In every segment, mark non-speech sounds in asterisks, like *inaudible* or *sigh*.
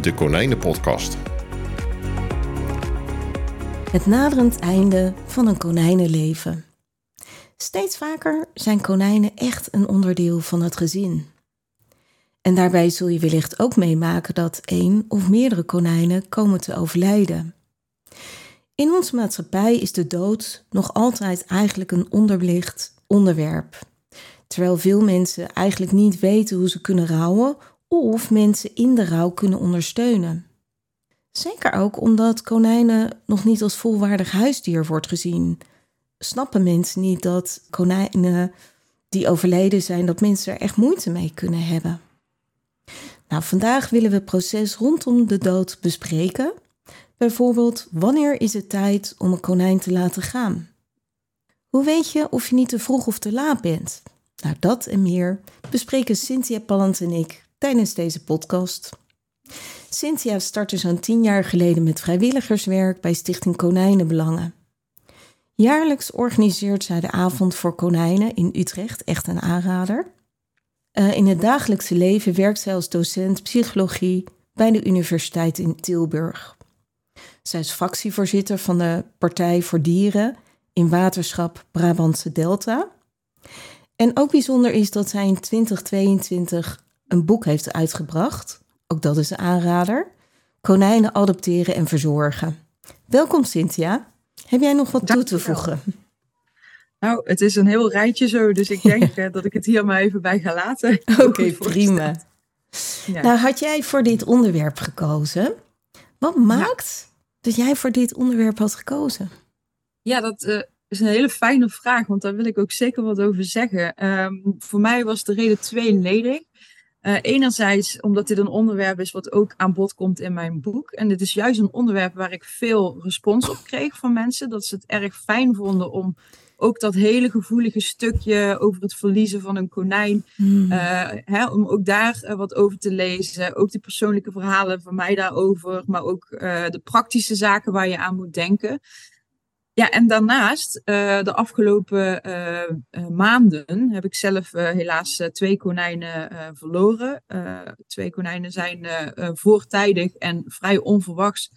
de Konijnenpodcast. Het naderend einde van een konijnenleven. Steeds vaker zijn konijnen echt een onderdeel van het gezin. En daarbij zul je wellicht ook meemaken dat één of meerdere konijnen komen te overlijden. In onze maatschappij is de dood nog altijd eigenlijk een onderbelicht onderwerp. Terwijl veel mensen eigenlijk niet weten hoe ze kunnen rouwen of mensen in de rouw kunnen ondersteunen. Zeker ook omdat konijnen nog niet als volwaardig huisdier wordt gezien. Snappen mensen niet dat konijnen die overleden zijn, dat mensen er echt moeite mee kunnen hebben. Nou, vandaag willen we het proces rondom de dood bespreken. Bijvoorbeeld, wanneer is het tijd om een konijn te laten gaan? Hoe weet je of je niet te vroeg of te laat bent? Nou, dat en meer bespreken Cynthia Pallant en ik tijdens deze podcast. Cynthia startte zo'n tien jaar geleden met vrijwilligerswerk bij Stichting Konijnenbelangen. Jaarlijks organiseert zij de avond voor konijnen in Utrecht, echt een aanrader. Uh, in het dagelijkse leven werkt zij als docent psychologie bij de Universiteit in Tilburg. Zij is fractievoorzitter van de Partij voor Dieren in Waterschap Brabantse Delta. En ook bijzonder is dat zij in 2022 een boek heeft uitgebracht. Ook dat is een aanrader. Konijnen adopteren en verzorgen. Welkom Cynthia. Heb jij nog wat toe te voegen? Nou, het is een heel rijtje zo, dus ik denk *laughs* eh, dat ik het hier maar even bij ga laten. Oké, prima. Ja. Nou, had jij voor dit onderwerp gekozen? Wat maakt dat jij voor dit onderwerp had gekozen? Ja, dat uh, is een hele fijne vraag, want daar wil ik ook zeker wat over zeggen. Um, voor mij was de reden tweeledig. Uh, enerzijds omdat dit een onderwerp is wat ook aan bod komt in mijn boek. En dit is juist een onderwerp waar ik veel respons op kreeg van mensen. Dat ze het erg fijn vonden om ook dat hele gevoelige stukje over het verliezen van een konijn. Mm. Uh, hè, om ook daar uh, wat over te lezen. Ook de persoonlijke verhalen van mij daarover. Maar ook de praktische zaken waar je aan moet denken. Ja, en daarnaast, uh, de afgelopen uh, uh, maanden heb ik zelf helaas twee konijnen verloren. twee konijnen zijn voortijdig en vrij onverwachts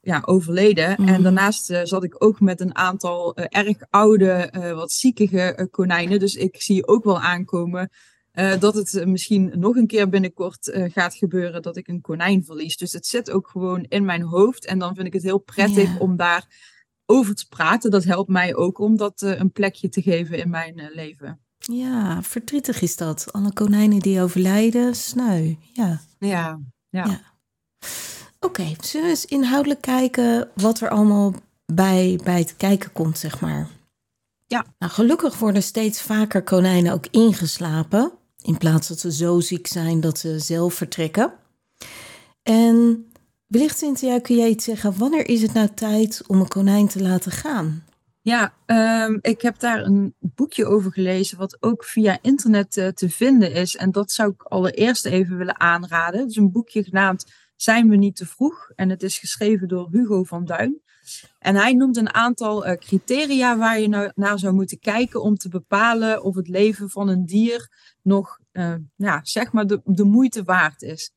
ja, overleden. Mm. En daarnaast zat ik ook met een aantal erg oude, wat ziekige konijnen. Dus ik zie ook wel aankomen dat het misschien nog een keer binnenkort gaat gebeuren dat ik een konijn verlies. Dus het zit ook gewoon in mijn hoofd. En dan vind ik het heel prettig yeah. om daar over te praten, dat helpt mij ook om dat uh, een plekje te geven in mijn uh, leven. Ja, verdrietig is dat. Alle konijnen die overlijden, sneu. Ja, ja. ja. ja. Oké, okay, zullen we eens inhoudelijk kijken wat er allemaal bij, bij het kijken komt, zeg maar. Ja. Nou, gelukkig worden steeds vaker konijnen ook ingeslapen. In plaats dat ze zo ziek zijn dat ze zelf vertrekken. En Wellicht, Cynthia, kun jij iets zeggen? Wanneer is het nou tijd om een konijn te laten gaan? Ja, um, ik heb daar een boekje over gelezen, wat ook via internet uh, te vinden is. En dat zou ik allereerst even willen aanraden. Het is een boekje genaamd Zijn we niet te vroeg? En het is geschreven door Hugo van Duin. En hij noemt een aantal uh, criteria waar je nou naar zou moeten kijken om te bepalen of het leven van een dier nog, uh, ja, zeg maar, de moeite waard is.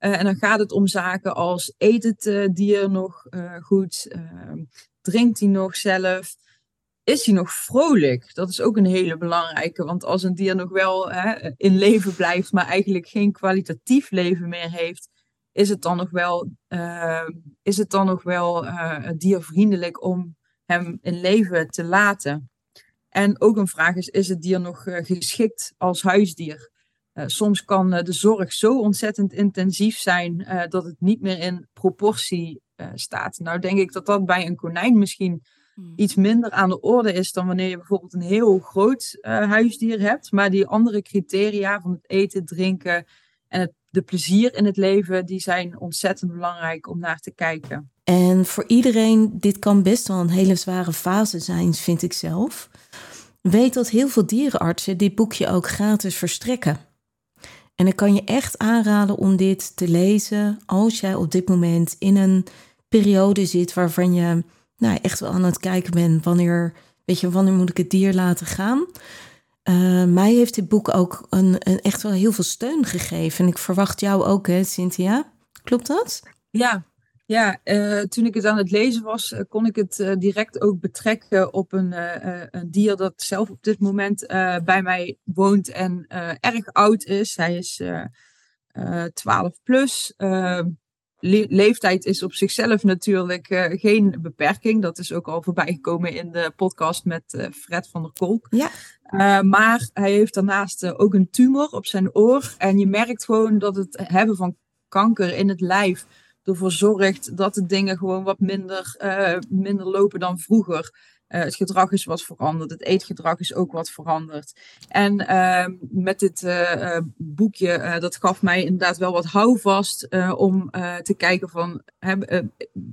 Uh, en dan gaat het om zaken als eet het uh, dier nog uh, goed? Ehm, drinkt hij nog zelf? Is hij nog vrolijk? Dat is ook een hele belangrijke. Want als een dier nog wel hè, in leven blijft, maar eigenlijk geen kwalitatief leven meer heeft, is het dan nog wel, ehm, is het dan nog wel diervriendelijk om hem in leven te laten? En ook een vraag is: is het dier nog geschikt als huisdier? Uh, soms kan uh, de zorg zo ontzettend intensief zijn uh, dat het niet meer in proportie staat. Nou denk ik dat dat bij een konijn misschien hmm. iets minder aan de orde is dan wanneer je bijvoorbeeld een heel groot huisdier hebt. Maar die andere criteria van het eten, drinken en het, de plezier in het leven, die zijn ontzettend belangrijk om naar te kijken. En voor iedereen, dit kan best wel een hele zware fase zijn, vind ik zelf. Weet dat heel veel dierenartsen dit boekje ook gratis verstrekken. En ik kan je echt aanraden om dit te lezen als jij op dit moment in een periode zit waarvan je nou, echt wel aan het kijken bent wanneer, weet je, wanneer moet ik het dier laten gaan. Uh, mij heeft dit boek ook een, een, echt wel heel veel steun gegeven. En ik verwacht jou ook, hè, Cynthia? Klopt dat? Ja, ja, uh, toen ik het aan het lezen was, uh, kon ik het uh, direct ook betrekken op een, een, dier dat zelf op dit moment bij mij woont en erg oud is. Hij is 12 plus. Le leeftijd is op zichzelf natuurlijk geen beperking. Dat is ook al voorbij gekomen in de podcast met Fred van der Kolk. Ja. maar hij heeft daarnaast ook een tumor op zijn oor. En je merkt gewoon dat het hebben van kanker in het lijf ervoor zorgt dat de dingen gewoon wat minder, uh, minder lopen dan vroeger. Uh, het gedrag is wat veranderd, het eetgedrag is ook wat veranderd. En uh, met dit uh, boekje, dat gaf mij inderdaad wel wat houvast om te kijken van, heb,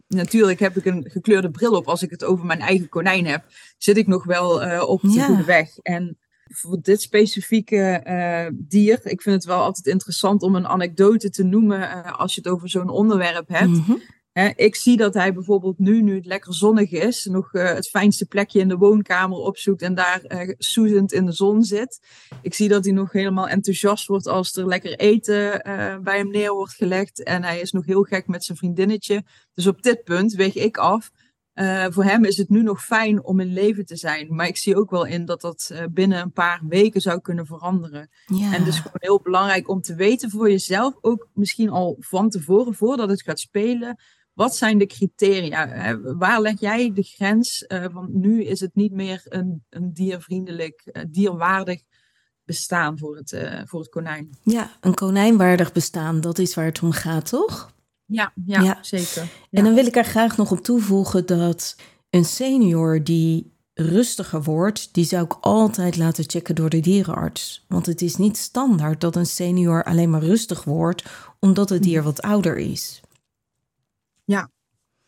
natuurlijk heb ik een gekleurde bril op als ik het over mijn eigen konijn heb, zit ik nog wel op de ja. goede weg. En voor dit specifieke uh, dier. Ik vind het wel altijd interessant om een anekdote te noemen uh, als je het over zo'n onderwerp hebt. Mm -hmm. ik zie dat hij bijvoorbeeld nu, nu het lekker zonnig is, nog uh, het fijnste plekje in de woonkamer opzoekt en daar soezend in de zon zit. Ik zie dat hij nog helemaal enthousiast wordt als er lekker eten bij hem neer wordt gelegd. En hij is nog heel gek met zijn vriendinnetje. Dus op dit punt weeg ik af uh, voor hem is het nu nog fijn om in leven te zijn. Maar ik zie ook wel in dat dat uh, binnen een paar weken zou kunnen veranderen. Ja. En dus gewoon heel belangrijk om te weten voor jezelf, ook misschien al van tevoren, voordat het gaat spelen. Wat zijn de criteria? Hè? Waar leg jij de grens? Uh, want nu is het niet meer een, een diervriendelijk, dierwaardig bestaan voor het, voor het konijn. Ja, een konijnwaardig bestaan, dat is waar het om gaat, toch? Ja, ja, ja. zeker. Ja. En dan wil ik er graag nog op toevoegen dat een senior die rustiger wordt, die zou ik altijd laten checken door de dierenarts. Want het is niet standaard dat een senior alleen maar rustig wordt omdat het dier wat ouder is. Ja,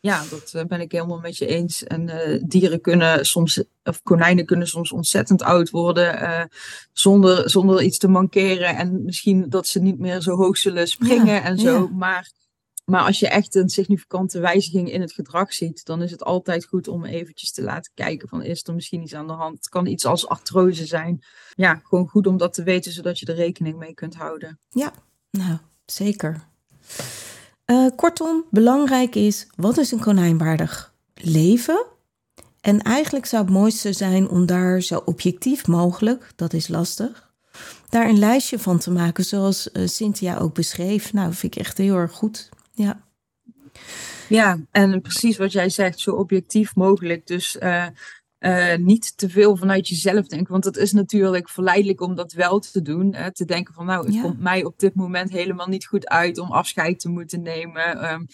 ja, dat ben ik helemaal met je eens. En uh, dieren kunnen soms, of konijnen kunnen soms ontzettend oud worden uh, zonder, zonder iets te mankeren. En misschien dat ze niet meer zo hoog zullen springen ja, en zo. Ja. Maar maar als je echt een significante wijziging in het gedrag ziet, dan is het altijd goed om eventjes te laten kijken van is er misschien iets aan de hand. Het kan iets als artrose zijn. Ja, gewoon goed om dat te weten, zodat je er rekening mee kunt houden. Ja, nou, zeker. Uh, kortom, belangrijk is, wat is een konijnwaardig leven? En eigenlijk zou het mooiste zijn om daar zo objectief mogelijk, dat is lastig, daar een lijstje van te maken, zoals uh, Cynthia ook beschreef. Nou, vind ik echt heel erg goed. Ja. Ja, en precies wat jij zegt, zo objectief mogelijk. Dus uh, uh, niet te veel vanuit jezelf denken. Want het is natuurlijk verleidelijk om dat wel te doen. Hè? Te denken van nou, het ja. komt mij op dit moment helemaal niet goed uit om afscheid te moeten nemen. Um,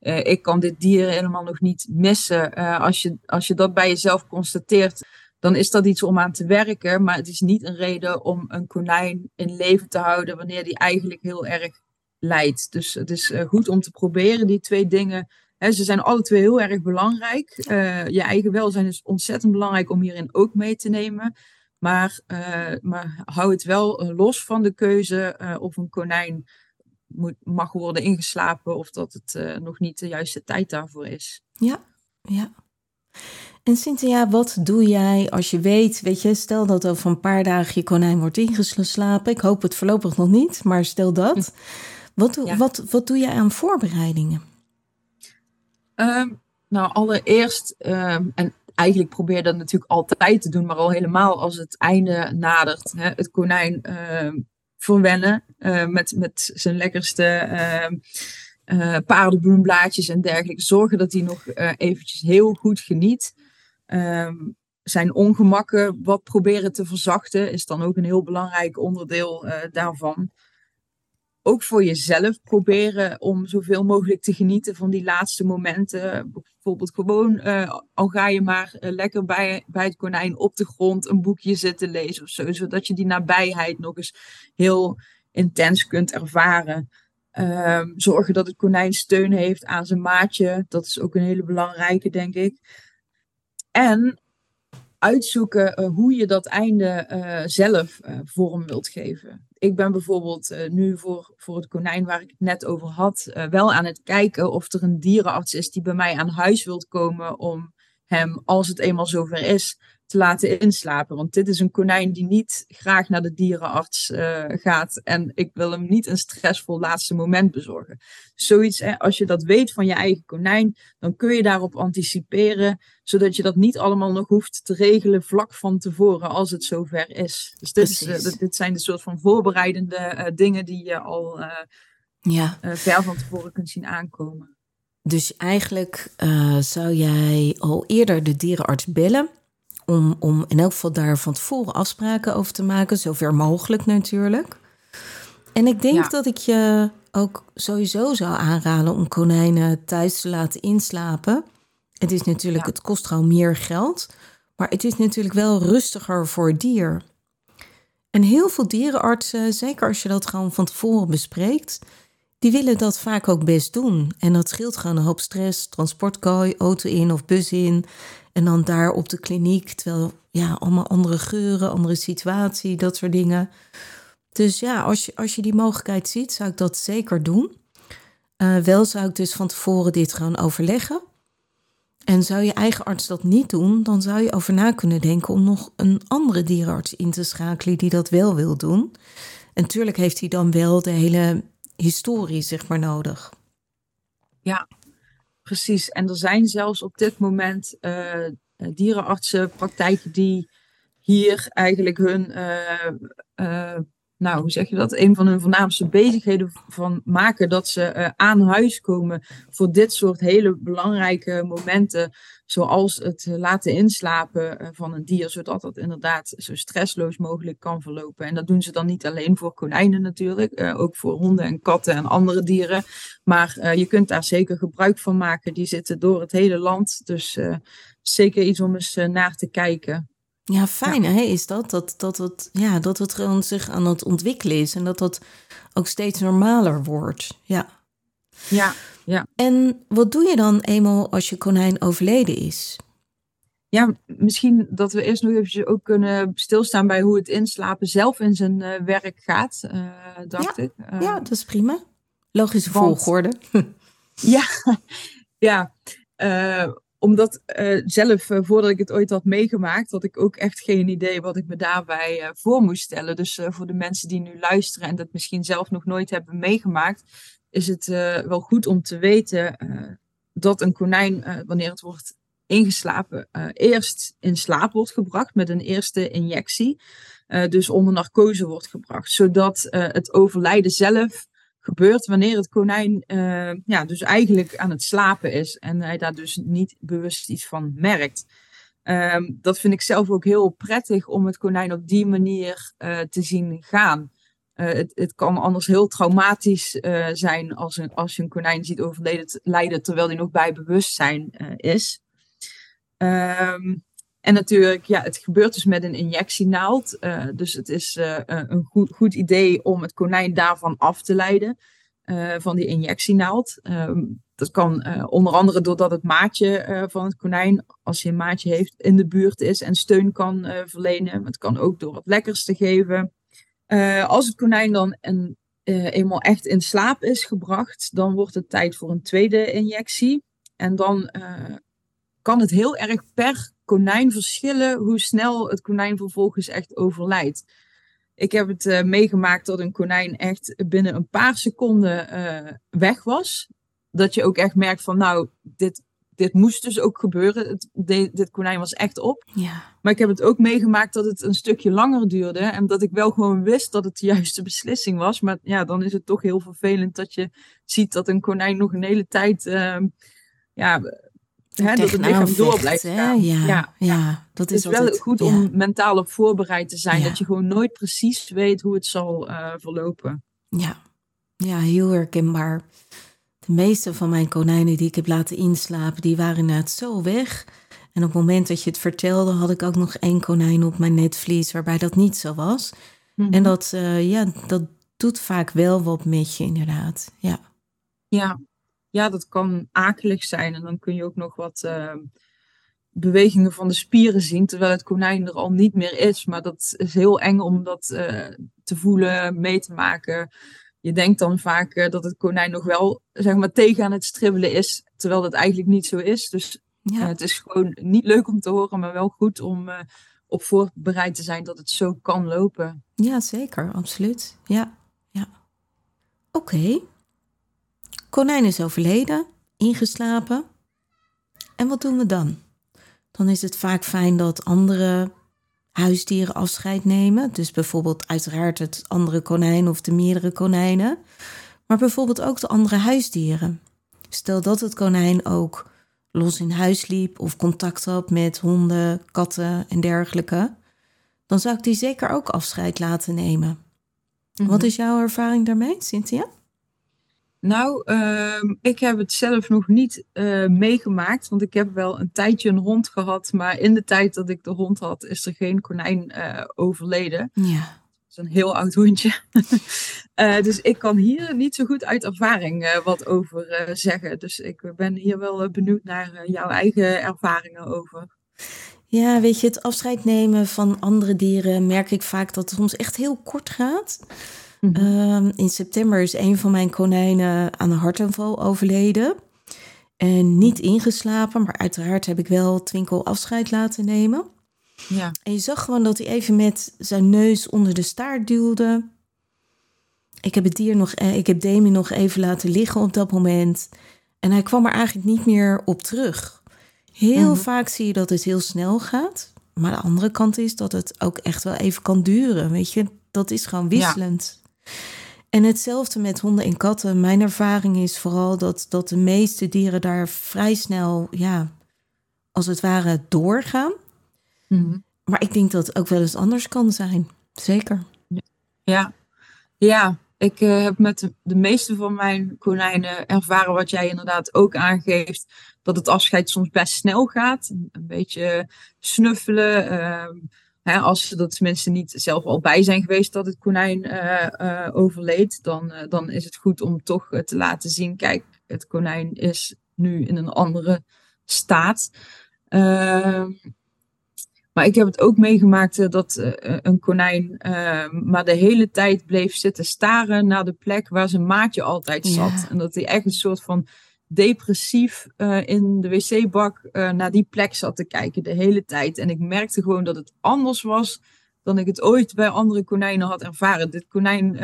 uh, ik kan dit dier helemaal nog niet missen. als, je, als je dat bij jezelf constateert, dan is dat iets om aan te werken. Maar het is niet een reden om een konijn in leven te houden wanneer die eigenlijk heel erg leidt. Dus het is uh, goed om te proberen die twee dingen. Hè, ze zijn alle twee heel erg belangrijk. Uh, je eigen welzijn is ontzettend belangrijk om hierin ook mee te nemen. Maar, uh, maar hou het wel los van de keuze of een konijn moet, mag worden ingeslapen of dat het nog niet de juiste tijd daarvoor is. Ja, ja. En Cynthia, wat doe jij als je weet, weet je, stel dat over een paar dagen je konijn wordt ingeslapen. Ik hoop het voorlopig nog niet, maar stel dat. Wat, doe, ja. wat, wat doe je aan voorbereidingen? Um, nou, allereerst, um, en eigenlijk probeer je dat natuurlijk altijd te doen, maar al helemaal als het einde nadert, hè, het konijn uh, verwennen uh, met, met zijn lekkerste uh, paardenbloemblaadjes en dergelijke. Zorgen dat hij nog eventjes heel goed geniet. Um, zijn ongemakken wat proberen te verzachten is dan ook een heel belangrijk onderdeel daarvan ook voor jezelf proberen om zoveel mogelijk te genieten van die laatste momenten. Bijvoorbeeld gewoon, uh, al ga je maar uh, lekker bij, bij het konijn op de grond een boekje zitten lezen of zo. Zodat je die nabijheid nog eens heel, intens kunt ervaren. Ehm, zorgen dat het konijn steun heeft aan zijn maatje. Dat is ook een hele belangrijke, denk ik. En uitzoeken uh, hoe je dat einde uh, zelf uh, vorm wilt geven. Ik ben bijvoorbeeld nu voor, voor het konijn waar ik het net over had, wel aan het kijken of er een dierenarts is die bij mij aan huis wilt komen om hem, als het eenmaal zover is, te laten inslapen. Want dit is een konijn die niet graag naar de dierenarts uh, gaat. En ik wil hem niet een stressvol laatste moment bezorgen. Zoiets, hè, als je dat weet van je eigen konijn, dan kun je daarop anticiperen. Zodat je dat niet allemaal nog hoeft te regelen vlak van tevoren als het zover is. Dus dit, is, uh, dit zijn de soort van voorbereidende uh, dingen die je al ja. ver van tevoren kunt zien aankomen. Dus eigenlijk zou jij al eerder de dierenarts bellen om, om in elk geval daar van tevoren afspraken over te maken, zover mogelijk natuurlijk. En ik denk dat ik je ook sowieso zou aanraden om konijnen thuis te laten inslapen. Het is natuurlijk, het kost gewoon meer geld, maar het is natuurlijk wel rustiger voor het dier. En heel veel dierenartsen, zeker als je dat gewoon van tevoren bespreekt, die willen dat vaak ook best doen. En dat scheelt gewoon een hoop stress, transportkooi, auto in of bus in. En dan daar op de kliniek, terwijl ja, allemaal andere geuren, andere situatie, dat soort dingen. Dus ja, als je, als je die mogelijkheid ziet, zou ik dat zeker doen. Uh, wel zou ik dus van tevoren dit gaan overleggen. En zou je eigen arts dat niet doen, dan zou je over na kunnen denken om nog een andere dierenarts in te schakelen die dat wel wil doen. En natuurlijk heeft hij dan wel de hele historie, zeg maar, nodig. Ja, Precies, en er zijn zelfs op dit moment uh, dierenartsenpraktijken die hier eigenlijk hun, uh, nou hoe zeg je dat, een van hun voornaamste bezigheden van maken. Dat ze aan huis komen voor dit soort hele belangrijke momenten. Zoals het laten inslapen van een dier, zodat dat inderdaad zo stressloos mogelijk kan verlopen. En dat doen ze dan niet alleen voor konijnen natuurlijk, ook voor honden en katten en andere dieren. Maar je kunt daar zeker gebruik van maken. Die zitten door het hele land. Dus zeker iets om eens naar te kijken. Ja, fijn ja. hè, is dat? Dat, dat, het, ja, dat het gewoon zich aan het ontwikkelen is. En dat dat ook steeds normaler wordt. Ja. Ja, ja. En wat doe je dan eenmaal als je konijn overleden is? Ja, misschien dat we eerst nog even ook kunnen stilstaan bij hoe het inslapen zelf in zijn werk gaat, dacht ja. ik. ja, dat is prima. Logische Want, volgorde. *laughs* ja, ja. Omdat zelf, voordat ik het ooit had meegemaakt, had ik ook echt geen idee wat ik me daarbij voor moest stellen. Dus voor de mensen die nu luisteren en dat misschien zelf nog nooit hebben meegemaakt, is het wel goed om te weten dat een konijn, wanneer het wordt ingeslapen, eerst in slaap wordt gebracht met een eerste injectie. dus onder narcose wordt gebracht, zodat het overlijden zelf gebeurt wanneer het konijn ja, dus eigenlijk aan het slapen is en hij daar dus niet bewust iets van merkt. Um, dat vind ik zelf ook heel prettig om het konijn op die manier te zien gaan. Uh, het, het, kan anders heel traumatisch zijn als, een, als je een konijn ziet overlijden terwijl hij nog bij bewustzijn is. Um, en natuurlijk, ja, het gebeurt dus met een injectienaald. Uh, dus het is een goed, goed idee om het konijn daarvan af te leiden, van die injectienaald. Ehm, dat kan onder andere doordat het maatje van het konijn, als hij een maatje heeft, in de buurt is en steun kan verlenen. Het kan ook door wat lekkers te geven. Als het konijn dan een, eenmaal echt in slaap is gebracht, dan wordt het tijd voor een tweede injectie. En dan kan het heel erg per konijn verschillen hoe snel het konijn vervolgens echt overlijdt. Ik heb het meegemaakt dat een konijn echt binnen een paar seconden weg was. Dat je ook echt merkt van nou, dit, dit moest dus ook gebeuren. Het, de, dit konijn was echt op. Ja. Maar ik heb het ook meegemaakt dat het een stukje langer duurde. En dat ik wel gewoon wist dat het de juiste beslissing was. Maar ja, dan is het toch heel vervelend dat je ziet dat een konijn nog een hele tijd... Uh, ja, hè, dat het lichaam door blijft gaan. Ja, ja, ja, dat is het wel goed om mentaal op voorbereid te zijn. Dat je gewoon nooit precies weet hoe het zal uh, verlopen. Ja. ja, heel herkenbaar. De meeste van mijn konijnen die ik heb laten inslapen, die waren inderdaad zo weg. En op het moment dat je het vertelde, had ik ook nog één konijn op mijn netvlies waarbij dat niet zo was. Mm -hmm. En dat, uh, ja, dat doet vaak wel wat met je, inderdaad. Ja. Ja. ja, dat kan akelig zijn. En dan kun je ook nog wat uh, bewegingen van de spieren zien, terwijl het konijn er al niet meer is. Maar dat is heel eng om dat uh, te voelen, mee te maken. Je denkt dan vaak uh, dat het konijn nog wel zeg maar, tegen aan het stribbelen is, terwijl dat eigenlijk niet zo is. Dus ja. het is gewoon niet leuk om te horen, maar wel goed om op voorbereid te zijn dat het zo kan lopen. Ja, zeker, absoluut. Ja, ja. Oké. Okay. Konijn is overleden, ingeslapen. En wat doen we dan? Dan is het vaak fijn dat andere huisdieren afscheid nemen. Dus bijvoorbeeld uiteraard het andere konijn of de meerdere konijnen. Maar bijvoorbeeld ook de andere huisdieren. Stel dat het konijn ook los in huis liep of contact had met honden, katten en dergelijke, dan zou ik die zeker ook afscheid laten nemen. Wat mhm. is jouw ervaring daarmee, Cynthia? Nou, uh, ik heb het zelf nog niet uh, meegemaakt, want ik heb wel een tijdje een hond gehad, maar in de tijd dat ik de hond had, is er geen konijn uh, overleden. Ja is een heel oud hondje. uh, *laughs* dus ik kan hier niet zo goed uit ervaring wat over zeggen. Dus ik ben hier wel benieuwd naar jouw eigen ervaringen over. Ja, weet je, het afscheid nemen van andere dieren merk ik vaak dat het soms echt heel kort gaat. Mm -hmm. in september is een van mijn konijnen aan een hartaanval overleden. En niet ingeslapen, maar uiteraard heb ik wel Twinkel afscheid laten nemen. Ja. En je zag gewoon dat hij even met zijn neus onder de staart duwde. Ik heb het dier nog, eh, ik heb Demi nog even laten liggen op dat moment. En hij kwam er eigenlijk niet meer op terug. Heel mhm. vaak zie je dat het heel snel gaat. Maar de andere kant is dat het ook echt wel even kan duren. Weet je, dat is gewoon wisselend. En hetzelfde met honden en katten. Mijn ervaring is vooral dat, dat de meeste dieren daar vrij snel, ja, als het ware doorgaan. Mhm. Maar ik denk dat het ook wel eens anders kan zijn. Zeker. Ja, ja. ik uh, heb met de, de, meeste van mijn konijnen ervaren wat jij inderdaad ook aangeeft. Dat het afscheid soms best snel gaat. Een beetje snuffelen. Uh, hè, als ze er tenminste niet zelf al bij zijn geweest dat het konijn uh, overleed. Dan, dan is het goed om toch te laten zien. Kijk, het konijn is nu in een andere staat. Ehm, maar ik heb het ook meegemaakt eh, dat een konijn uh, maar de hele tijd bleef zitten staren naar de plek waar zijn maatje altijd zat. En dat hij echt een soort van depressief uh, in de wc-bak naar die plek zat te kijken de hele tijd. En ik merkte gewoon dat het anders was dan ik het ooit bij andere konijnen had ervaren. Dit konijn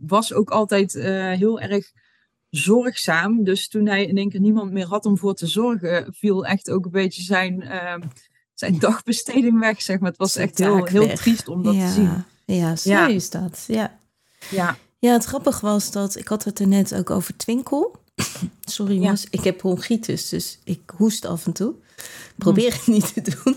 was ook altijd heel erg zorgzaam. Dus toen hij in één keer niemand meer had om voor te zorgen, viel echt ook een beetje zijn zijn dagbesteding weg, zeg maar. Het was echt heel, heel triest om dat te zien. Ja, zo is dat. Ja. Ja. ja, het grappige was dat, ik had het er net ook over Twinkel. *laughs* Sorry jongens, ik heb bronchitis, dus ik hoest af en toe. Probeer het niet te doen.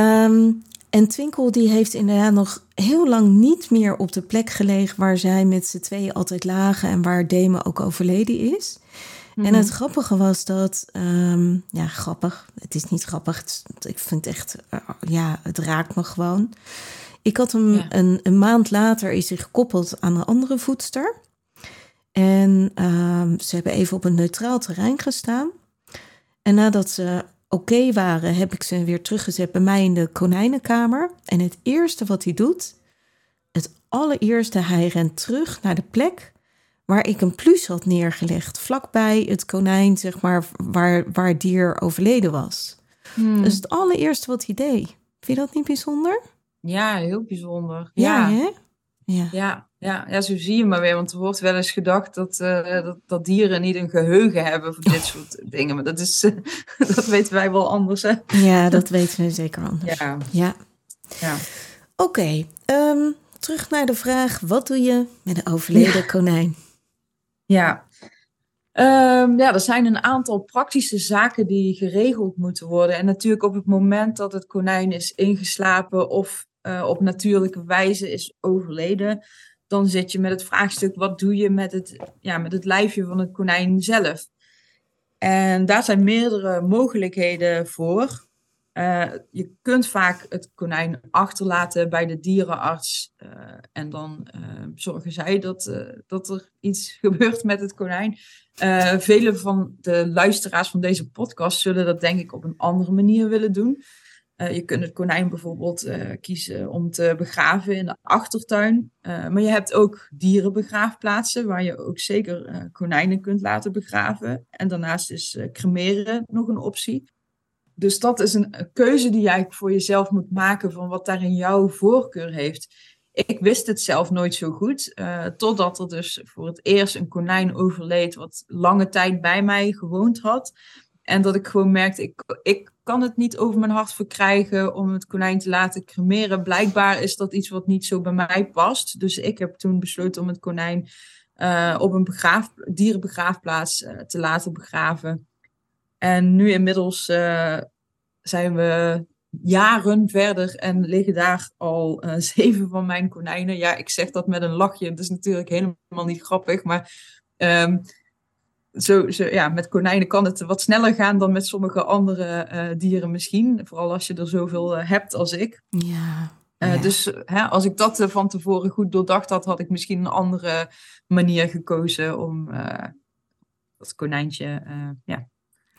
um, *laughs* en Twinkel die heeft inderdaad nog heel lang niet meer op de plek gelegen waar zij met z'n tweeën altijd lagen en waar Deme ook overleden is. En het mhm. grappige was dat, um, ja, grappig. Het is niet grappig. ik vind het echt, uh, ja, het raakt me gewoon. Ik had hem een, een, maand later is hij gekoppeld aan een andere voedster. En um, ze hebben even op een neutraal terrein gestaan. En nadat ze oké waren, heb ik ze weer teruggezet bij mij in de konijnenkamer. En het eerste wat hij doet, het allereerste, hij rent terug naar de plek waar ik een plus had neergelegd, vlakbij het konijn, zeg maar, waar, waar het dier overleden was. Hmm. Dus het allereerste wat hij deed. Vind je dat niet bijzonder? Ja, heel bijzonder. Ja, ja. Ja. ja. Ja, ja, zo zie je maar weer. Want er wordt wel eens gedacht dat, uh, dat, dat, dieren niet een geheugen hebben voor dit soort dingen. Maar dat, is, uh, *laughs* dat weten wij wel anders, hè? Ja, dat weten we zeker anders. Ja. ja. ja. Oké, okay, um, ehm, terug naar de vraag: wat doe je met een overleden ja. konijn? Ja. Um, ja, er zijn een aantal praktische zaken die geregeld moeten worden. En natuurlijk op het moment dat het konijn is ingeslapen of uh, op natuurlijke wijze is overleden, dan zit je met het vraagstuk: wat doe je met het, ja, met het lijfje van het konijn zelf? En daar zijn meerdere mogelijkheden voor. Uh, je kunt vaak het konijn achterlaten bij de dierenarts. Uh, en dan uh, zorgen zij dat, dat er iets *laughs* gebeurt met het konijn. vele van de luisteraars van deze podcast zullen dat denk ik op een andere manier willen doen. Je kunt het konijn bijvoorbeeld kiezen om te begraven in de achtertuin. maar je hebt ook dierenbegraafplaatsen waar je ook zeker konijnen kunt laten begraven. En daarnaast is cremeren nog een optie. Dus dat is een keuze die jij voor jezelf moet maken van wat daarin jouw voorkeur heeft. Ik wist het zelf nooit zo goed, totdat er dus voor het eerst een konijn overleed wat lange tijd bij mij gewoond had. En dat ik gewoon merkte, ik, ik kan het niet over mijn hart verkrijgen om het konijn te laten cremeren. Blijkbaar is dat iets wat niet zo bij mij past. Dus ik heb toen besloten om het konijn uh, op een begraaf, dierenbegraafplaats uh, te laten begraven. En nu inmiddels uh, zijn we jaren verder en liggen daar al *laughs* zeven van mijn konijnen. Ja, ik zeg dat met een lachje. Het is natuurlijk helemaal niet grappig, maar um, zo, zo, ja, met konijnen kan het wat sneller gaan dan met sommige andere uh, dieren misschien. Vooral als je er zoveel hebt als ik. Ja. Uh, Dus hè, als ik dat van tevoren goed doordacht had, had ik misschien een andere manier gekozen om dat konijntje ja,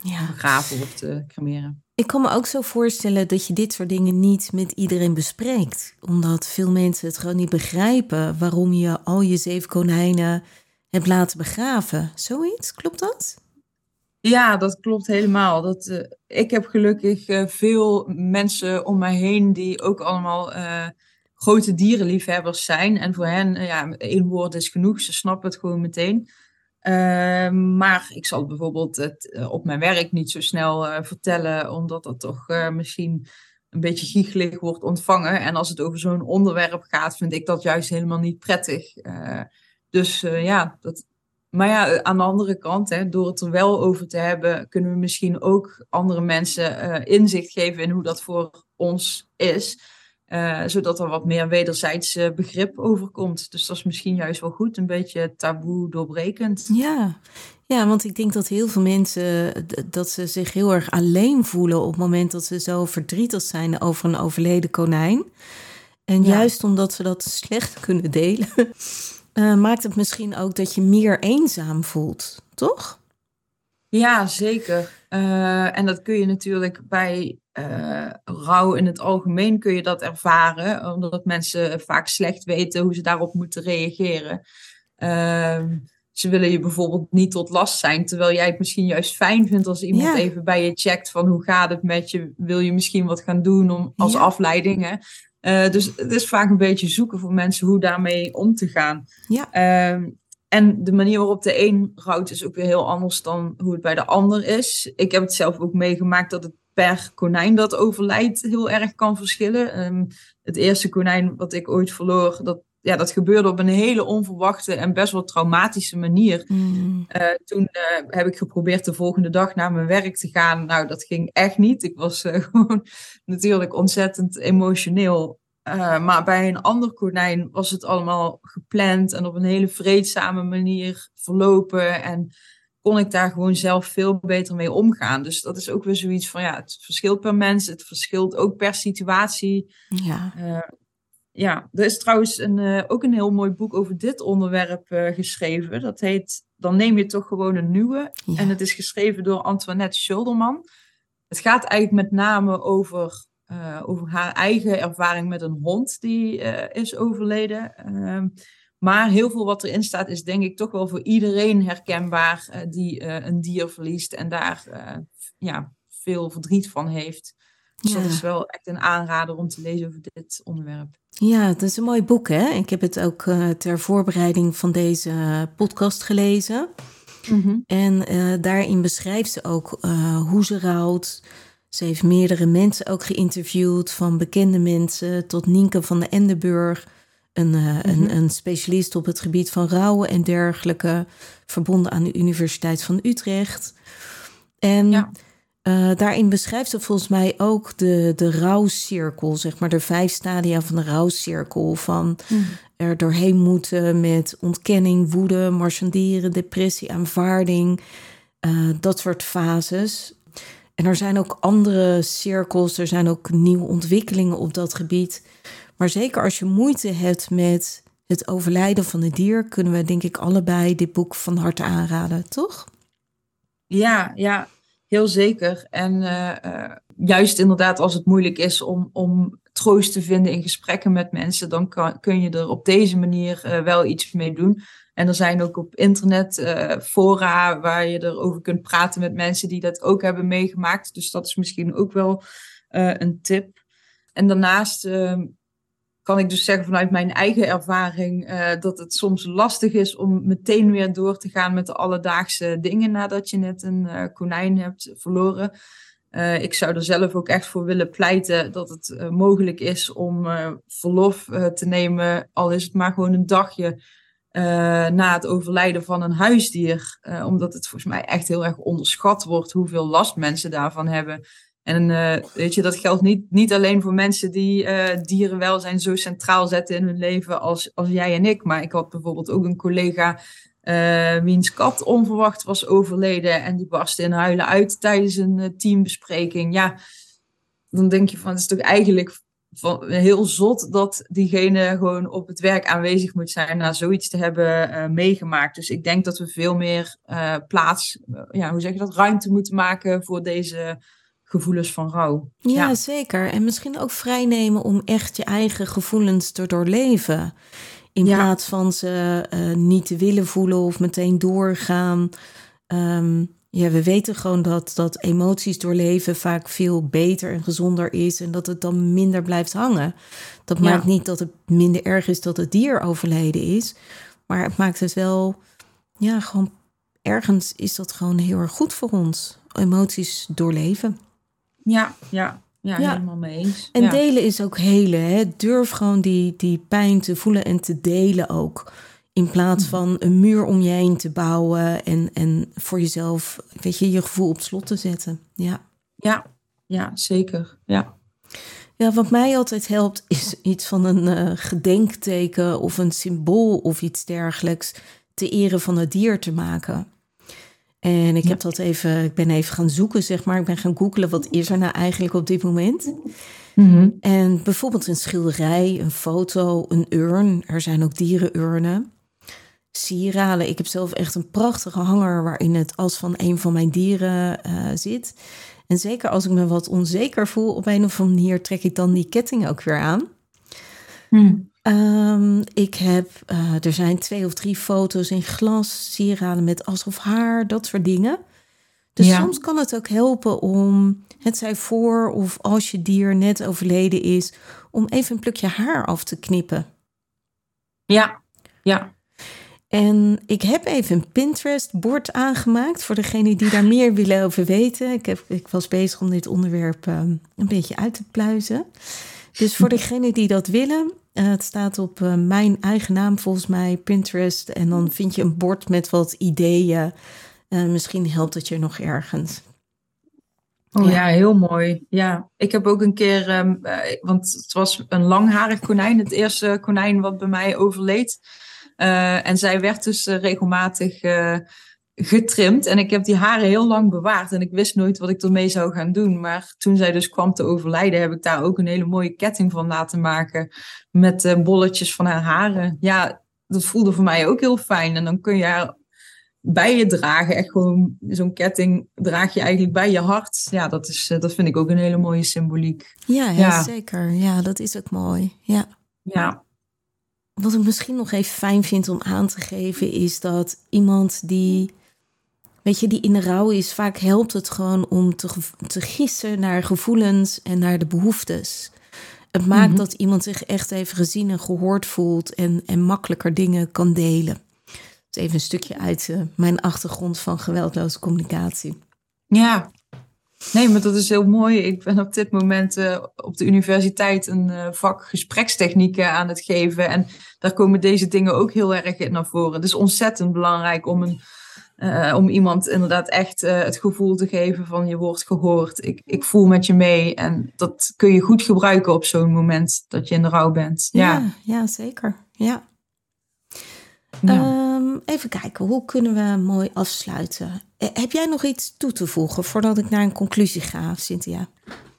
ja. begraven of te cremeren. Ik kan me ook zo voorstellen dat je dit soort dingen niet met iedereen bespreekt. Omdat veel mensen het gewoon niet begrijpen waarom je al je zeven konijnen hebt laten begraven. Zoiets, klopt dat? Ja, dat klopt helemaal. Dat, uh, ik heb gelukkig uh, veel mensen om mij heen die ook allemaal uh, grote dierenliefhebbers zijn. En voor hen, ja, één woord is genoeg. Ze snappen het gewoon meteen. Uh, maar ik zal bijvoorbeeld het op mijn werk niet zo snel vertellen, omdat dat toch misschien een beetje giechelig wordt ontvangen. En als het over zo'n onderwerp gaat, vind ik dat juist helemaal niet prettig. Dus ja, dat. Maar ja, aan de andere kant, hè, door het er wel over te hebben, kunnen we misschien ook andere mensen inzicht geven in hoe dat voor ons is. Uh, zodat er wat meer wederzijds uh, begrip overkomt. Dus dat is misschien juist wel goed, een beetje taboe doorbrekend. Ja. ja, want ik denk dat heel veel mensen dat ze zich heel erg alleen voelen op het moment dat ze zo verdrietig zijn over een overleden konijn. En ja. juist omdat ze dat slecht kunnen delen, uh, maakt het misschien ook dat je meer eenzaam voelt, toch? Ja, zeker. en dat kun je natuurlijk bij uh, rouw in het algemeen kun je dat ervaren, omdat mensen vaak slecht weten hoe ze daarop moeten reageren. Uh, ze willen je bijvoorbeeld niet tot last zijn, terwijl jij het misschien juist fijn vindt als iemand ja. even bij je checkt van hoe gaat het met je, wil je misschien wat gaan doen om, als ja. afleiding. Uh, dus het is vaak een beetje zoeken voor mensen hoe daarmee om te gaan. Ja. Ehm, en de manier waarop de een rouwt is ook weer heel anders dan hoe het bij de ander is. Ik heb het zelf ook meegemaakt dat het per konijn dat overlijdt heel erg kan verschillen. Um, het eerste konijn wat ik ooit verloor, dat, ja, dat gebeurde op een hele onverwachte en best wel traumatische manier. Mm. Uh, toen uh, heb ik geprobeerd de volgende dag naar mijn werk te gaan. Nou, dat ging echt niet. Ik was uh, *laughs* gewoon natuurlijk ontzettend emotioneel. maar bij een ander konijn was het allemaal gepland en op een hele vreedzame manier verlopen. En kon ik daar gewoon zelf veel beter mee omgaan. Dus dat is ook weer zoiets van, ja, het verschilt per mens, het verschilt ook per situatie. Ja. Ja, er is trouwens een, uh, ook een heel mooi boek over dit onderwerp uh, geschreven. Dat heet Dan neem je toch gewoon een nieuwe. Ja. En het is geschreven door Antoinette Schulderman. Het gaat eigenlijk met name over, over haar eigen ervaring met een hond die is overleden. Ehm, maar heel veel wat erin staat is denk ik toch wel voor iedereen herkenbaar die een dier verliest en daar ja, veel verdriet van heeft. Dus ja. dat is wel echt een aanrader om te lezen over dit onderwerp. Ja, het is een mooi boek hè. Ik heb het ook ter voorbereiding van deze podcast gelezen. Mm -hmm. En daarin beschrijft ze ook hoe ze rouwt. Ze heeft meerdere mensen ook geïnterviewd, van bekende mensen tot Nienke van de Endenburg een, uh, een, een, specialist op het gebied van rouwen en dergelijke, verbonden aan de Universiteit van Utrecht. En ja. Uh, daarin beschrijft ze volgens mij ook de, de rouwcirkel, zeg maar de vijf stadia van de rouwcirkel. Van mm. er doorheen moeten met ontkenning, woede, marchanderen, depressie, aanvaarding, uh, dat soort fases. En er zijn ook andere cirkels, er zijn ook nieuwe ontwikkelingen op dat gebied. Maar zeker als je moeite hebt met het overlijden van het dier, kunnen we denk ik allebei dit boek van harte aanraden, toch? Ja, ja, heel zeker. En eh, eh, juist inderdaad als het moeilijk is om, om troost te vinden in gesprekken met mensen, dan kan, kun je er op deze manier uh, wel iets mee doen. En er zijn ook op internet uh, fora waar je erover kunt praten met mensen die dat ook hebben meegemaakt. Dus dat is misschien ook wel uh, een tip. En daarnaast ehm, kan ik dus zeggen vanuit mijn eigen ervaring dat het soms lastig is om meteen weer door te gaan met de alledaagse dingen nadat je net een konijn hebt verloren. Uh, ik zou er zelf ook echt voor willen pleiten dat het mogelijk is om verlof te nemen, al is het maar gewoon een dagje na het overlijden van een huisdier. omdat het volgens mij echt heel erg onderschat wordt hoeveel last mensen daarvan hebben. En weet je, dat geldt niet, niet alleen voor mensen die dierenwelzijn zo centraal zetten in hun leven als, als jij en ik. Maar ik had bijvoorbeeld ook een collega uh, wiens kat onverwacht was overleden en die barstte in huilen uit tijdens een uh, teambespreking. Ja, dan denk je van het is toch eigenlijk heel zot dat diegene gewoon op het werk aanwezig moet zijn na zoiets te hebben uh, meegemaakt. Dus ik denk dat we veel meer plaats, ja, hoe zeg je dat, ruimte moeten maken voor deze gevoelens van rouw. Ja, ja, zeker. En misschien ook vrijnemen om echt je eigen gevoelens te doorleven. In plaats van ze uh, niet te willen voelen of meteen doorgaan. Um, ja, we weten gewoon dat, dat emoties doorleven vaak veel beter en gezonder is. En dat het dan minder blijft hangen. Dat ja. maakt niet dat het minder erg is dat het dier overleden is. Maar het maakt het wel, ja, gewoon ergens is dat gewoon heel erg goed voor ons. Emoties doorleven. Ja, ja. Ja, helemaal mee eens. En ja. delen is ook helen. Hè? Durf gewoon die, die pijn te voelen en te delen ook. In plaats Mm. van een muur om je heen te bouwen en, en voor jezelf, weet je, je gevoel op slot te zetten. Ja. Ja, ja zeker. Ja. Ja, wat mij altijd helpt is iets van een uh, gedenkteken of een symbool of iets dergelijks te eren van het dier te maken. En ik heb dat even, ik ben even gaan zoeken, zeg maar. Ik ben gaan googlen, wat is er nou eigenlijk op dit moment? Mm -hmm. En bijvoorbeeld een schilderij, een foto, een urn. Er zijn ook dierenurnen. Sieraden. Ik heb zelf echt een prachtige hanger waarin het as van een van mijn dieren uh, zit. En zeker als ik me wat onzeker voel, op een of andere manier trek ik dan die ketting ook weer aan. Mm. Um, ik heb, uh, er zijn twee of drie foto's in glas, sieraden met as of haar, dat soort dingen. Dus ja. soms kan het ook helpen om, het zij voor of als je dier net overleden is, om even een plukje haar af te knippen. Ja, ja. En ik heb even een Pinterest-bord aangemaakt voor degenen die daar meer willen over weten. Ik, heb, ik was bezig om dit onderwerp um, een beetje uit te pluizen. Dus voor degenen die dat willen, uh, het staat op uh, mijn eigen naam volgens mij, Pinterest. En dan vind je een bord met wat ideeën. Uh, misschien helpt het je nog ergens. Oh ja. ja. heel mooi. Ja, ik heb ook een keer, um, want het was een langharig konijn, het eerste konijn wat bij mij overleed. Uh, en zij werd dus regelmatig getrimd. En ik heb die haren heel lang bewaard. En ik wist nooit wat ik ermee zou gaan doen. Maar toen zij dus kwam te overlijden, heb ik daar ook een hele mooie ketting van laten maken. Met uh, bolletjes van haar haren. Ja, dat voelde voor mij ook heel fijn. En dan kun je haar bij je dragen. Echt gewoon zo'n ketting draag je eigenlijk bij je hart. Ja, dat, is, dat vind ik ook een hele mooie symboliek. Ja, ja, ja. zeker. Ja, dat is ook mooi. Ja. Ja. Wat ik misschien nog even fijn vind om aan te geven, is dat iemand die Weet je, die in de rouw is, vaak helpt het gewoon om te, te gissen naar gevoelens en naar de behoeftes. Het maakt mm -hmm. dat iemand zich echt even gezien en gehoord voelt en, en makkelijker dingen kan delen. Dus even een stukje uit uh, mijn achtergrond van geweldloze communicatie. Ja, nee, maar dat is heel mooi. Ik ben op dit moment uh, op de universiteit een uh, vak gesprekstechnieken aan het geven. En daar komen deze dingen ook heel erg in naar voren. Het is ontzettend belangrijk om een uh, om iemand inderdaad echt uh, het gevoel te geven van je wordt gehoord. Ik, ik voel met je mee. En dat kun je goed gebruiken op zo'n moment dat je in de rouw bent. Ja, ja, ja zeker. Ja. Ehm, even kijken, hoe kunnen we mooi afsluiten? Eh, heb jij nog iets toe te voegen voordat ik naar een conclusie ga, Cynthia?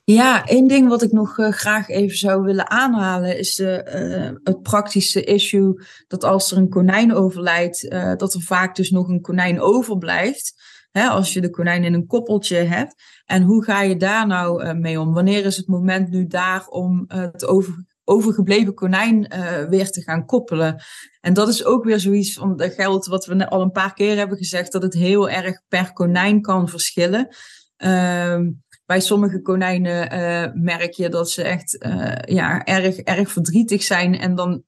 Ja, één ding wat ik nog uh, graag even zou willen aanhalen is de, uh, het praktische issue dat als er een konijn overlijdt, uh, dat er vaak dus nog een konijn overblijft. Hè, als je de konijn in een koppeltje hebt. En hoe ga je daar nou mee om? Wanneer is het moment nu daar om het over, overgebleven konijn weer te gaan koppelen? En dat is ook weer zoiets van dat geldt wat we al een paar keer hebben gezegd, dat het heel erg per konijn kan verschillen. Uh, bij sommige konijnen uh, merk je dat ze echt uh, ja, erg, erg verdrietig zijn. En dan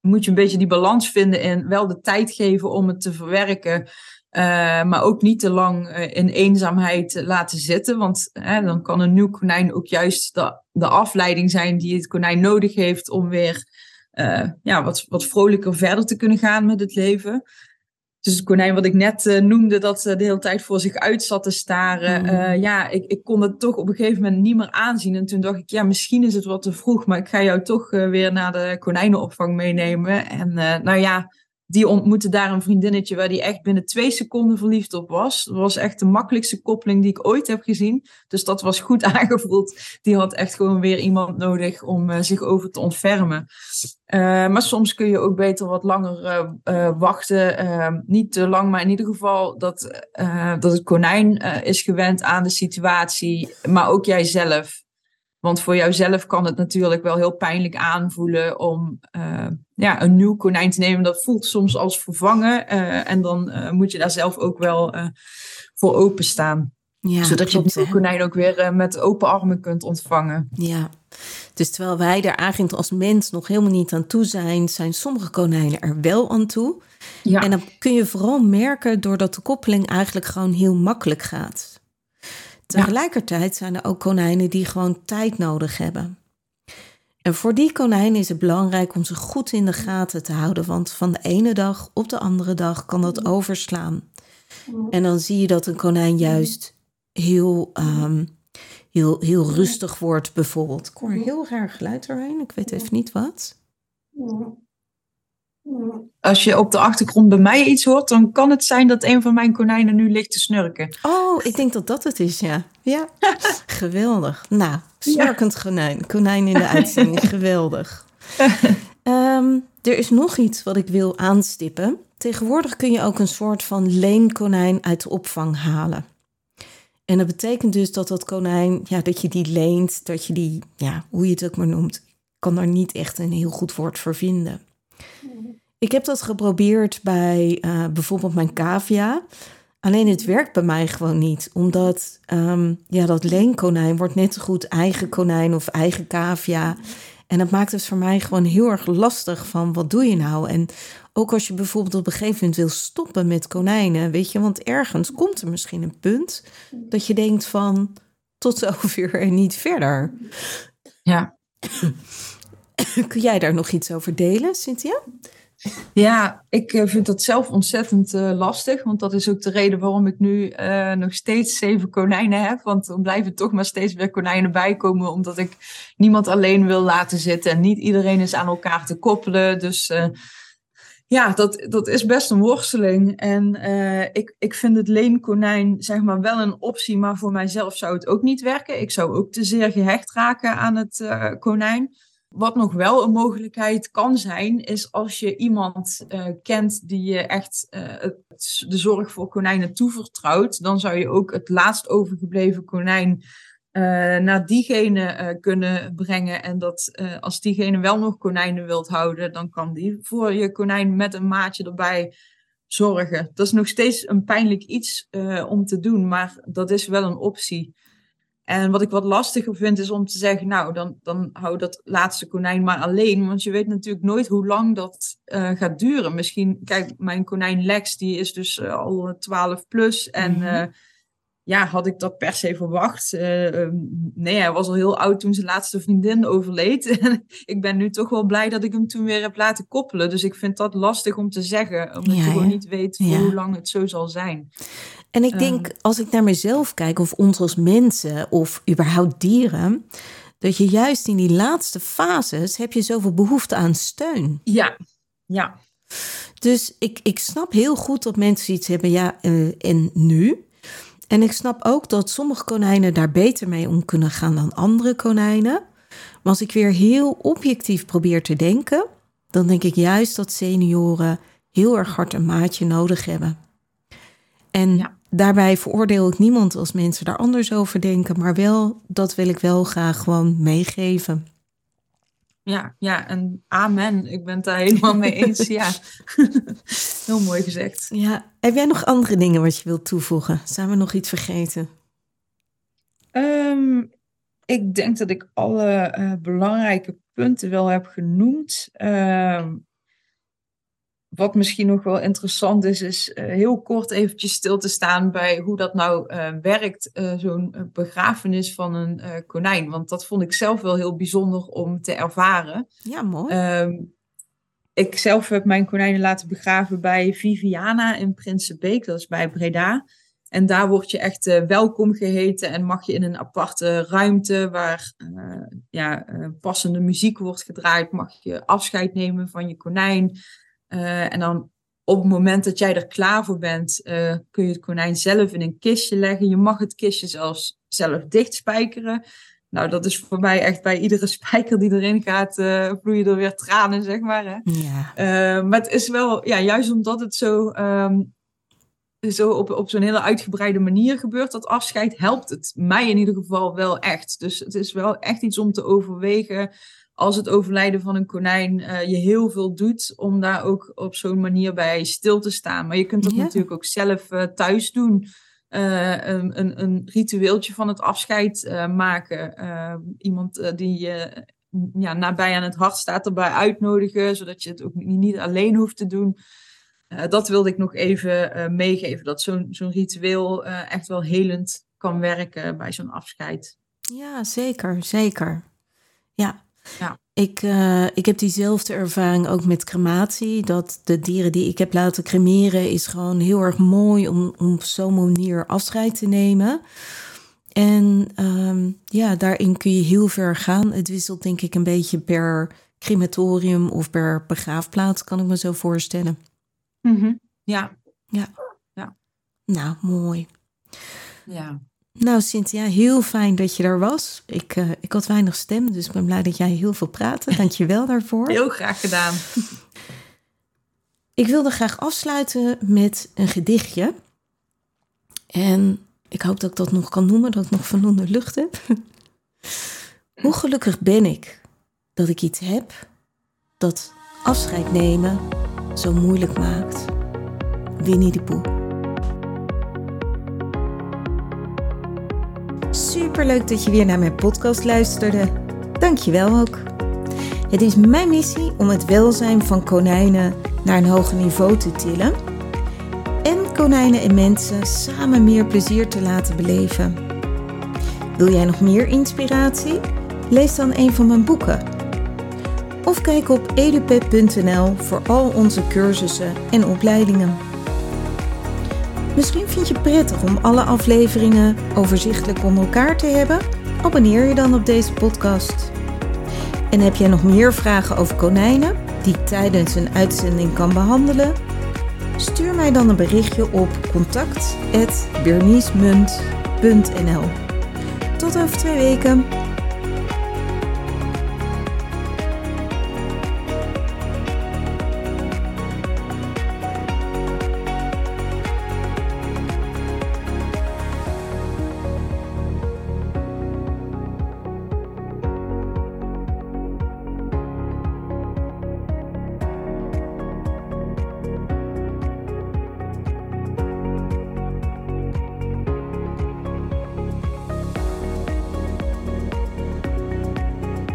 moet je een beetje die balans vinden en wel de tijd geven om het te verwerken. Uh, maar ook niet te lang in eenzaamheid laten zitten. Want dan kan een nieuw konijn ook juist de, de afleiding zijn die het konijn nodig heeft om weer ja, wat, wat vrolijker verder te kunnen gaan met het leven. Dus het konijn wat ik net uh, noemde, dat uh, de hele tijd voor zich uit zat te staren. Uh, ja, ik, ik kon het toch op een gegeven moment niet meer aanzien. En toen dacht ik, ja, misschien is het wat te vroeg, maar ik ga jou toch weer naar de konijnenopvang meenemen. En nou ja, die ontmoette daar een vriendinnetje waar die echt binnen twee seconden verliefd op was. Dat was echt de makkelijkste koppeling die ik ooit heb gezien. Dus dat was goed *laughs* aangevoeld. Die had echt gewoon weer iemand nodig om uh, zich over te ontfermen. Uh, maar soms kun je ook beter wat langer uh, wachten. niet te lang, maar in ieder geval dat, dat het konijn is gewend aan de situatie. Maar ook jijzelf. Want voor jouzelf kan het natuurlijk wel heel pijnlijk aanvoelen om uh, ja, een nieuw konijn te nemen. Dat voelt soms als vervangen. Uh, en dan uh, moet je daar zelf ook wel voor openstaan. Ja, Zodat klopt, je het konijn ook weer met open armen kunt ontvangen. Ja, dus terwijl wij er eigenlijk als mens nog helemaal niet aan toe zijn, zijn sommige konijnen er wel aan toe. Ja. En dan kun je vooral merken doordat de koppeling eigenlijk gewoon heel makkelijk gaat. Tegelijkertijd zijn er ook konijnen die gewoon tijd nodig hebben. En voor die konijnen is het belangrijk om ze goed in de gaten te houden, want van de ene dag op de andere dag kan dat overslaan. En dan zie je dat een konijn juist heel, um, heel, heel rustig wordt, bijvoorbeeld. Ik hoor heel raar geluid erheen, ik weet even niet wat. Als je op de achtergrond bij mij iets hoort, dan kan het zijn dat een van mijn konijnen nu ligt te snurken. Oh, ik denk dat dat het is, ja. Ja, *laughs* geweldig. Nou, snurkend ja. konijn. Konijn in de *laughs* uitzending, geweldig. Um, er is nog iets wat ik wil aanstippen. Tegenwoordig kun je ook een soort van leenkonijn uit de opvang halen. En dat betekent dus dat dat konijn, ja, dat je die leent, dat je die, ja, hoe je het ook maar noemt, kan daar niet echt een heel goed woord voor vinden. Ik heb dat geprobeerd bij uh, bijvoorbeeld mijn cavia. Alleen het werkt bij mij gewoon niet. Omdat um, ja, dat leenkonijn wordt net zo goed eigen konijn of eigen cavia. En dat maakt het voor mij gewoon heel erg lastig van wat doe je nou? En ook als je bijvoorbeeld op een gegeven moment wil stoppen met konijnen, weet je, want ergens komt er misschien een punt dat je denkt van tot zover en niet verder. Ja. *clears throat* Kun jij daar nog iets over delen, Cynthia? Ja, ik eh, vind dat zelf ontzettend uh, lastig. Want dat is ook de reden waarom ik nu uh, nog steeds zeven konijnen heb. Want er blijven toch maar steeds weer konijnen bijkomen. Omdat ik niemand alleen wil laten zitten. En niet iedereen is aan elkaar te koppelen. Dus ja, dat, dat is best een worsteling. En ik, ik vind het leenkonijn zeg maar wel een optie. Maar voor mijzelf zou het ook niet werken. Ik zou ook te zeer gehecht raken aan het konijn. Wat nog wel een mogelijkheid kan zijn, is als je iemand uh, kent die je echt uh, de zorg voor konijnen toevertrouwt, dan zou je ook het laatst overgebleven konijn uh, naar diegene kunnen brengen. En dat als diegene wel nog konijnen wilt houden, dan kan die voor je konijn met een maatje erbij zorgen. Dat is nog steeds een pijnlijk iets om te doen, maar dat is wel een optie. En wat ik wat lastiger vind is om te zeggen, nou, dan, dan hou dat laatste konijn maar alleen. Want je weet natuurlijk nooit hoe lang dat uh, gaat duren. Misschien, kijk, mijn konijn Lex, die is dus uh, al 12 plus. En mm -hmm. Ja, had ik dat per se verwacht? nee, hij was al heel oud toen zijn laatste vriendin overleed. *laughs* En ik ben nu toch wel blij dat ik hem toen weer heb laten koppelen. Dus ik vind dat lastig om te zeggen, omdat ja, je gewoon niet weet ja. hoe lang het zo zal zijn. En ik denk, um, als ik naar mezelf kijk, of ons als mensen, of überhaupt dieren, dat je juist in die laatste fases heb je zoveel behoefte aan steun. Ja, ja. Dus ik, ik snap heel goed dat mensen iets hebben, ja, uh, en nu. En ik snap ook dat sommige konijnen daar beter mee om kunnen gaan dan andere konijnen. Maar als ik weer heel objectief probeer te denken, dan denk ik juist dat senioren heel erg hard een maatje nodig hebben. En daarbij veroordeel ik niemand als mensen daar anders over denken, maar wel, dat wil ik wel graag gewoon meegeven. Ja, ja, en amen. Ik ben het daar helemaal mee *laughs* eens. ja, *laughs* heel mooi gezegd. Ja, heb jij nog andere dingen wat je wilt toevoegen? Zijn we nog iets vergeten? Ehm, ik denk dat ik alle eh, belangrijke punten wel heb genoemd. Ehm, wat misschien nog wel interessant is, is uh, heel kort eventjes stil te staan bij hoe dat nou uh, werkt, uh, zo'n begrafenis van een konijn. Want dat vond ik zelf wel heel bijzonder om te ervaren. Ja, mooi. Um, ik zelf heb mijn konijnen laten begraven bij Viviana in Prinsenbeek, dat is bij Breda. En daar word je echt welkom geheten en mag je in een aparte ruimte waar ja, passende muziek wordt gedraaid, mag je afscheid nemen van je konijn. Uh, en dan op het moment dat jij er klaar voor bent, uh, kun je het konijn zelf in een kistje leggen. Je mag het kistje zelfs zelf dichtspijkeren. Nou, dat is voor mij echt bij iedere *laughs* spijker die erin gaat, uh, vloeien er weer tranen, zeg maar. Hè? Ja. maar het is wel, ja, juist omdat het zo, um, zo op, op zo'n hele uitgebreide manier gebeurt, dat afscheid, helpt het mij in ieder geval wel echt. Dus het is wel echt iets om te overwegen als het overlijden van een konijn uh, je heel veel doet, om daar ook op zo'n manier bij stil te staan. Maar je kunt dat natuurlijk ook zelf uh, thuis doen. Uh, een, een, een, ritueeltje van het afscheid maken. iemand die je ja, nabij aan het hart staat erbij uitnodigen, zodat je het ook niet, niet alleen hoeft te doen. dat wilde ik nog even meegeven, dat zo'n zo'n ritueel echt wel helend kan werken bij zo'n afscheid. Ja, zeker, zeker. Ja, ja. Ik, uh, ik heb diezelfde ervaring ook met crematie. Dat de dieren die ik heb laten cremeren is gewoon heel erg mooi om, om op zo'n manier afscheid te nemen. En um, ja, daarin kun je heel ver gaan. Het wisselt denk ik een beetje per crematorium of per begraafplaats, kan ik me zo voorstellen. Mm -hmm. Ja. Ja. ja. Nou, mooi. Ja. Nou, Cynthia, heel fijn dat je er was. Ik, uh, ik had weinig stem, dus ik ben blij dat jij heel veel praatte. *laughs* Dank je wel daarvoor. Heel graag gedaan. Ik wilde graag afsluiten met een gedichtje. En ik hoop dat ik dat nog kan noemen, dat ik nog voldoende lucht heb. *laughs* Hoe gelukkig ben ik dat ik iets heb dat afscheid nemen zo moeilijk maakt. Winnie de Poe. Superleuk dat je weer naar mijn podcast luisterde. Dank je wel ook. Het is mijn missie om het welzijn van konijnen naar een hoger niveau te tillen en konijnen en mensen samen meer plezier te laten beleven. Wil jij nog meer inspiratie? Lees dan een van mijn boeken. Of kijk op edupep.nl voor al onze cursussen en opleidingen. Misschien vind je het prettig om alle afleveringen overzichtelijk onder elkaar te hebben? Abonneer je dan op deze podcast. En heb jij nog meer vragen over konijnen die ik tijdens een uitzending kan behandelen? Stuur mij dan een berichtje op contact.berniesmunt.nl Tot over twee weken.